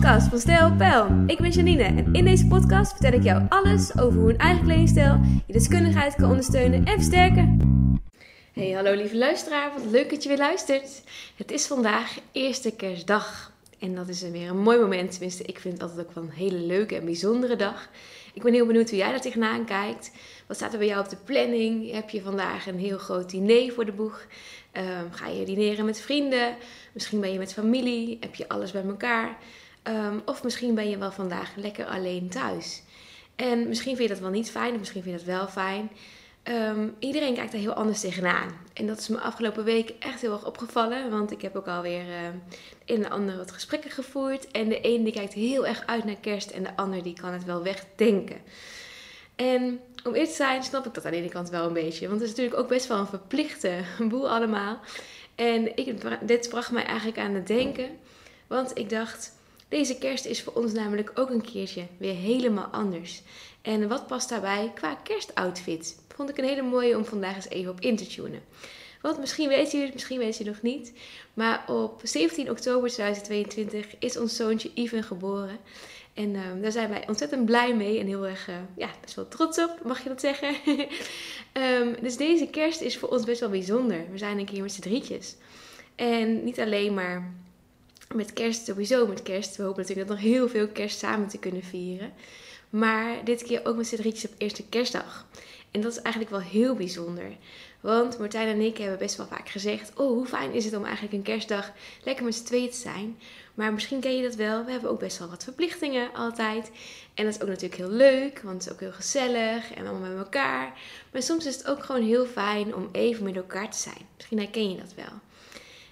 podcast van Stijl Pijl. Ik ben Janine en in deze podcast vertel ik jou alles over hoe een eigen kledingstijl je deskundigheid kan ondersteunen en versterken. Hey, hallo lieve luisteraar, wat leuk dat je weer luistert. Het is vandaag eerste kerstdag en dat is weer een mooi moment. Tenminste, ik vind het altijd ook wel een hele leuke en bijzondere dag. Ik ben heel benieuwd hoe jij daar tegenaan kijkt. Wat staat er bij jou op de planning? Heb je vandaag een heel groot diner voor de boeg? Ehm, ga je dineren met vrienden? Misschien ben je met familie? Heb je alles bij elkaar? Ehm, of misschien ben je wel vandaag lekker alleen thuis. En misschien vind je dat wel niet fijn, of misschien vind je dat wel fijn. Ehm, iedereen kijkt er heel anders tegenaan. En dat is me afgelopen week echt heel erg opgevallen. Want ik heb ook alweer uh, in en ander wat gesprekken gevoerd. En de een die kijkt heel erg uit naar kerst. En de ander die kan het wel wegdenken. En om eerlijk te zijn snap ik dat aan de ene kant wel een beetje. Want het is natuurlijk ook best wel een verplichte boel allemaal. En ik, dit bracht mij eigenlijk aan het denken. Want ik dacht, deze kerst is voor ons namelijk ook een keertje weer helemaal anders. En wat past daarbij qua kerstoutfit? Vond ik een hele mooie om vandaag eens even op in te tunen. Want misschien weet je het, misschien weet je nog niet. Maar op 17 oktober 2022 is ons zoontje Ivan geboren. En ehm, daar zijn wij ontzettend blij mee en heel erg, uh, ja, best wel trots op, mag je dat zeggen. um, dus deze kerst is voor ons best wel bijzonder. We zijn een keer met z'n drietjes. En niet alleen maar met kerst, sowieso met kerst. We hopen natuurlijk nog heel veel kerst samen te kunnen vieren. Maar dit keer ook met z'n op eerste kerstdag. En dat is eigenlijk wel heel bijzonder. Want Martijn en ik hebben best wel vaak gezegd: Oh, hoe fijn is het om eigenlijk een kerstdag lekker met z'n tweeën te zijn. Maar misschien ken je dat wel. We hebben ook best wel wat verplichtingen altijd. En dat is ook natuurlijk heel leuk, want het is ook heel gezellig en allemaal met elkaar. Maar soms is het ook gewoon heel fijn om even met elkaar te zijn. Misschien herken je dat wel.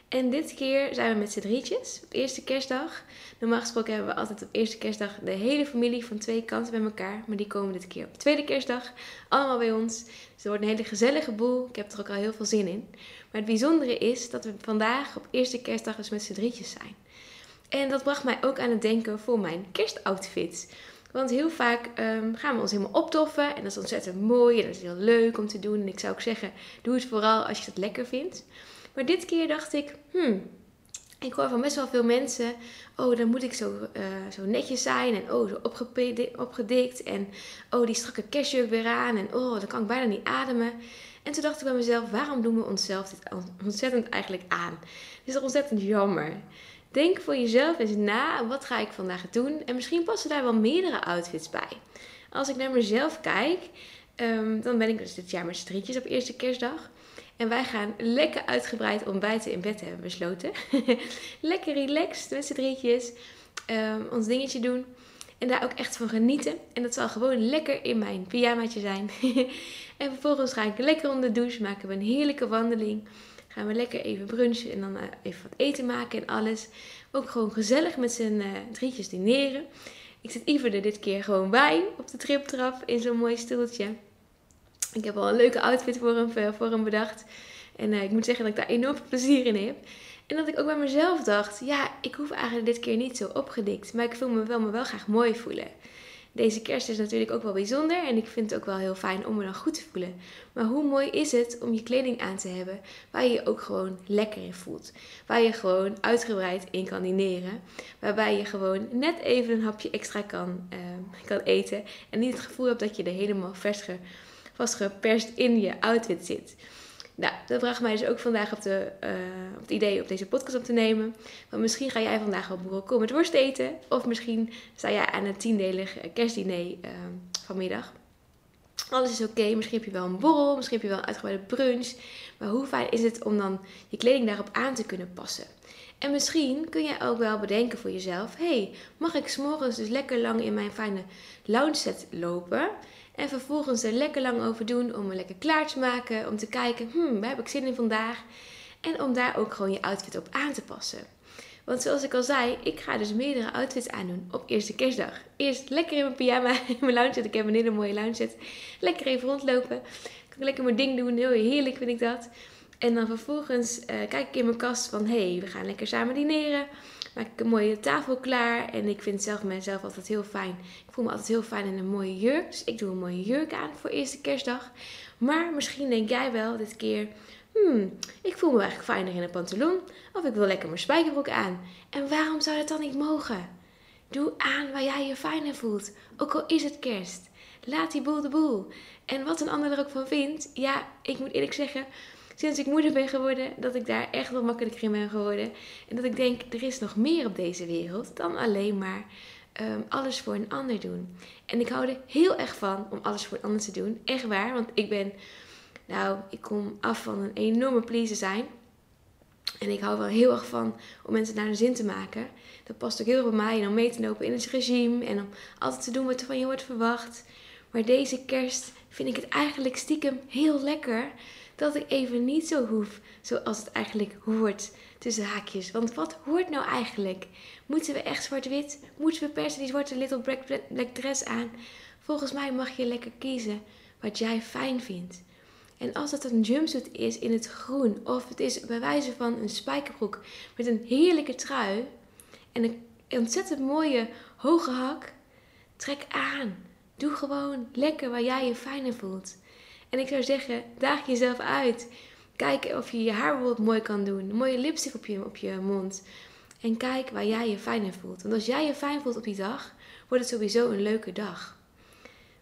En dit keer zijn we met z'n drietjes op eerste kerstdag. Normaal gesproken hebben we altijd op eerste kerstdag de hele familie van twee kanten bij elkaar. Maar die komen dit keer op tweede kerstdag allemaal bij ons. Dus het wordt een hele gezellige boel. Ik heb er ook al heel veel zin in. Maar het bijzondere is dat we vandaag op eerste kerstdag dus met z'n drietjes zijn. En dat bracht mij ook aan het denken voor mijn kerstoutfit. Want heel vaak um, gaan we ons helemaal optoffen. En dat is ontzettend mooi en dat is heel leuk om te doen. En ik zou ook zeggen, doe het vooral als je het lekker vindt. Maar dit keer dacht ik, hmm, ik hoor van best wel veel mensen, oh dan moet ik zo, uh, zo netjes zijn en oh zo opgedikt en oh die strakke cashjurk weer aan en oh dan kan ik bijna niet ademen. En toen dacht ik bij mezelf, waarom doen we onszelf dit ontzettend eigenlijk aan? Het is toch ontzettend jammer. Denk voor jezelf eens na, wat ga ik vandaag doen? En misschien passen daar wel meerdere outfits bij. Als ik naar mezelf kijk, um, dan ben ik dus dit jaar met strietjes op eerste kerstdag. En wij gaan lekker uitgebreid ontbijten in bed hebben besloten. lekker relaxed met z'n drietjes. Um, ons dingetje doen. En daar ook echt van genieten. En dat zal gewoon lekker in mijn pyjamaatje zijn. en vervolgens ga ik lekker onder de douche. Maken we een heerlijke wandeling. Gaan we lekker even brunchen en dan eh, even wat eten maken en alles. Ook gewoon gezellig met z'n uh, drietjes dineren. Ik zit Iver er dit keer gewoon bij op de triptrap in zo'n mooi stoeltje. Ik heb al een leuke outfit voor hem, eh, voor hem bedacht. En ik moet zeggen dat ik daar enorm veel plezier in heb. En dat ik ook bij mezelf dacht, ja, ik hoef eigenlijk dit keer niet zo opgedikt. Maar ik voel me wel, me wel graag mooi voelen deze kerst is natuurlijk ook wel bijzonder en ik vind het ook wel heel fijn om me dan goed te voelen. Maar hoe mooi is het om je kleding aan te hebben waar je je ook gewoon lekker in voelt. Waar je gewoon uitgebreid in kan dineren. Waarbij je gewoon net even een hapje extra kan, uh, kan eten en niet het gevoel hebt dat je er helemaal vers vastgeperst in je outfit zit. Nou, dat bracht mij dus ook vandaag op, de, uh, op het idee om deze podcast op te nemen. Want misschien ga jij vandaag wel boerenkool met worst eten. Of misschien sta jij aan een tiendelig kerstdiner uh, vanmiddag. Alles is oké. Misschien heb je wel een borrel. Misschien heb je wel een uitgebreide brunch. Maar hoe fijn is het om dan je kleding daarop aan te kunnen passen? En misschien kun je ook wel bedenken voor jezelf: hey, mag ik s'morgens dus lekker lang in mijn fijne lounge set lopen? En vervolgens er lekker lang over doen om me lekker klaar te maken. Om te kijken, hmm, waar heb ik zin in vandaag? En om daar ook gewoon je outfit op aan te passen. Want zoals ik al zei, ik ga dus meerdere outfits aandoen op eerste kerstdag. Eerst lekker in mijn pyjama, in mijn lounge Ik heb een hele mooie lounge. Lekker even rondlopen. Kan ik lekker mijn ding doen. Heel heerlijk vind ik dat. En dan vervolgens uh, kijk ik in mijn kast van, hé, hey, we gaan lekker samen dineren maak ik een mooie tafel klaar. En ik vind zelf mezelf altijd heel fijn. Ik voel me altijd heel fijn in een mooie jurk. Dus ik doe een mooie jurk aan voor eerste kerstdag. Maar misschien denk jij wel dit keer... Hmm, ik voel me eigenlijk fijner in een pantalon. Of ik wil lekker mijn spijkerbroek aan. En waarom zou dat dan niet mogen? Doe aan waar jij je fijn in voelt. Ook al is het kerst. Laat die boel de boel. En wat een ander er ook van vindt. Ja, ik moet eerlijk zeggen, sinds ik moeder ben geworden, dat ik daar echt wel makkelijker in ben geworden. En dat ik denk, er is nog meer op deze wereld dan alleen maar ehm, alles voor een ander doen. En ik hou er heel erg van om alles voor een ander te doen. Echt waar, want ik ben, nou, ik kom af van een enorme pleaser zijn. En ik hou wel heel erg van om mensen naar hun zin te maken. Dat past ook heel erg bij mij. En om mee te lopen in het regime. En om altijd te doen wat er van je wordt verwacht. Maar deze kerst vind ik het eigenlijk stiekem heel lekker. Dat ik even niet zo hoef zoals het eigenlijk hoort. Tussen haakjes. Want wat hoort nou eigenlijk? Moeten we echt zwart-wit? Moeten we persen die zwarte little black, dress aan? Volgens mij mag je lekker kiezen wat jij fijn vindt. En als het een jumpsuit is in het groen, of het is bij wijze van een spijkerbroek met een heerlijke trui en een ontzettend mooie hoge hak, trek aan. Doe gewoon lekker waar jij je fijn voelt. En ik zou zeggen, daag jezelf uit. Kijk of je je haar bijvoorbeeld mooi kan doen. Een mooie lipstick op je, op je mond. En kijk waar jij je fijn in voelt. Want als jij je fijn voelt op die dag, wordt het sowieso een leuke dag.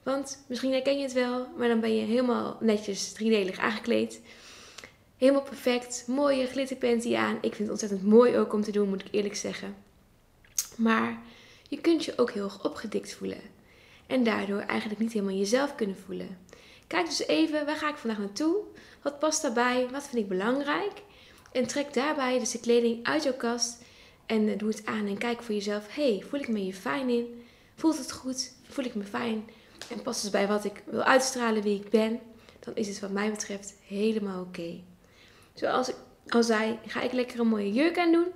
Want misschien herken je het wel, maar dan ben je helemaal netjes driedelig aangekleed. Helemaal perfect, mooie glitterpanty aan. Ik vind het ontzettend mooi ook om te doen, moet ik eerlijk zeggen. Maar je kunt je ook heel erg opgedikt voelen. En daardoor eigenlijk niet helemaal jezelf kunnen voelen. Kijk dus even, waar ga ik vandaag naartoe? Wat past daarbij? Wat vind ik belangrijk? En trek daarbij dus de kleding uit jouw kast en eh, doe het aan en kijk voor jezelf. hey, voel ik me hier fijn in? Voelt het goed? Voel ik me fijn? en past dus bij wat ik wil uitstralen, wie ik ben, dan is het wat mij betreft helemaal oké. Zoals ik al zei, ga ik lekker een mooie jurk aan doen.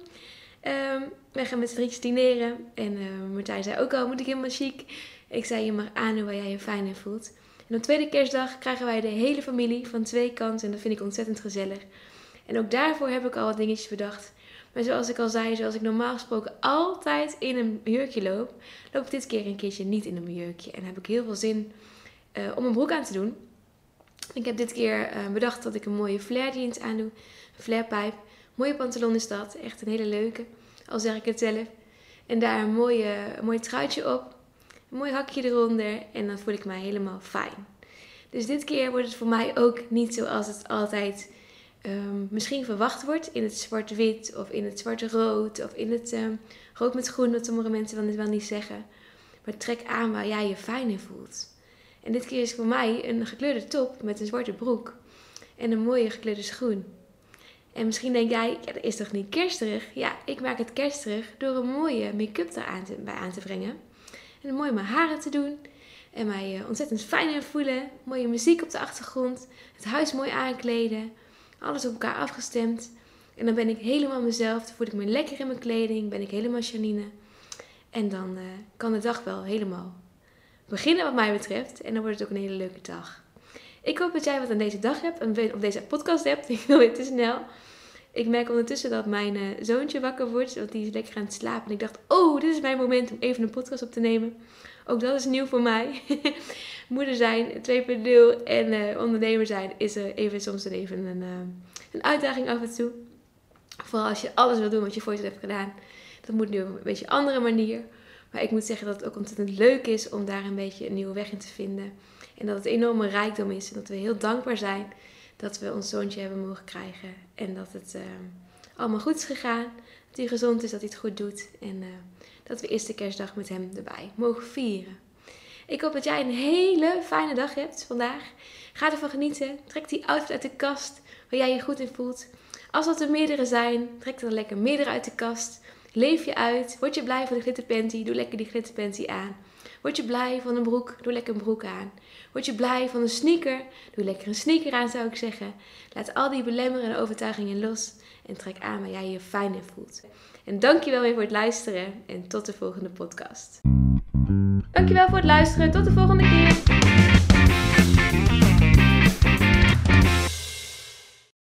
Um, wij gaan met z'n drietjes dineren. En uh, Martijn zei ook al, moet ik helemaal chic? Ik zei, je mag aan waar jij je fijn in voelt. En op tweede kerstdag krijgen wij de hele familie van twee kanten. En dat vind ik ontzettend gezellig. En ook daarvoor heb ik al wat dingetjes bedacht. Maar zoals ik al zei, zoals ik normaal gesproken altijd in een jurkje loop, loop ik dit keer een keertje niet in een jurkje. En heb ik heel veel zin uh, om een broek aan te doen. Ik heb dit keer uh, bedacht dat ik een mooie flare jeans aan doe. Een flarepijp. Mooie pantalon is dat. Echt een hele leuke. Al zeg ik het zelf. En daar een, mooie, een mooi truitje op. Een mooi hakje eronder. En dan voel ik mij helemaal fijn. Dus dit keer wordt het voor mij ook niet zoals het altijd um, misschien verwacht wordt in het zwart-wit of in het zwart-rood of in het um, rood met groen, wat sommige mensen dan wel niet zeggen. Maar trek aan waar jij je fijn in voelt. En dit keer is voor mij een gekleurde top met een zwarte broek en een mooie gekleurde schoen. En misschien denk jij, ja, dat is toch niet kersterig? Ja, ik maak het kersterig door een mooie make-up eraan te, bij aan te brengen. Mooi mijn haren te doen. En mij uh, ontzettend fijn in voelen. Mooie muziek op de achtergrond. Het huis mooi aankleden alles op elkaar afgestemd. En dan ben ik helemaal mezelf. Dan voel ik me lekker in mijn kleding. Ben ik helemaal Janine. En dan uh, kan de dag wel helemaal beginnen wat mij betreft. En dan wordt het ook een hele leuke dag. Ik hoop dat jij wat aan deze dag hebt. En op deze podcast hebt. Ik wil weer te snel. Ik merk ondertussen dat mijn uh, zoontje wakker wordt. Want die is lekker aan het slapen. En ik dacht, oh, dit is mijn moment om even een podcast op te nemen. Ook dat is nieuw voor mij. Moeder zijn 2.0 en uh, ondernemer zijn is er even soms even een, een uitdaging af en toe. Vooral als je alles wil doen wat je voor hebt gedaan. Dat moet nu op een beetje andere manier. Maar ik moet zeggen dat het ook ontzettend leuk is om daar een beetje een nieuwe weg in te vinden. En dat het enorme rijkdom is. En dat we heel dankbaar zijn dat we ons zoontje hebben mogen krijgen. En dat het uh, allemaal goed is gegaan. Dat hij gezond is, dat hij het goed doet. En dat we eerste kerstdag met hem erbij mogen vieren. Ik hoop dat jij een hele fijne dag hebt vandaag. Ga ervan genieten. Trek die outfit uit de kast waar jij je goed in voelt. Als dat er meerdere zijn, trek er lekker meerdere uit de kast. Leef je uit. Word je blij van de glitterpanty, doe lekker die glitterpanty aan. Word je blij van een broek, doe lekker een broek aan. Word je blij van een sneaker, doe lekker een sneaker aan zou ik zeggen. Laat al die belemmerende overtuigingen los en trek aan waar jij je fijn in voelt. En dankjewel weer voor het luisteren en tot de volgende podcast. Dankjewel voor het luisteren. Tot de volgende keer.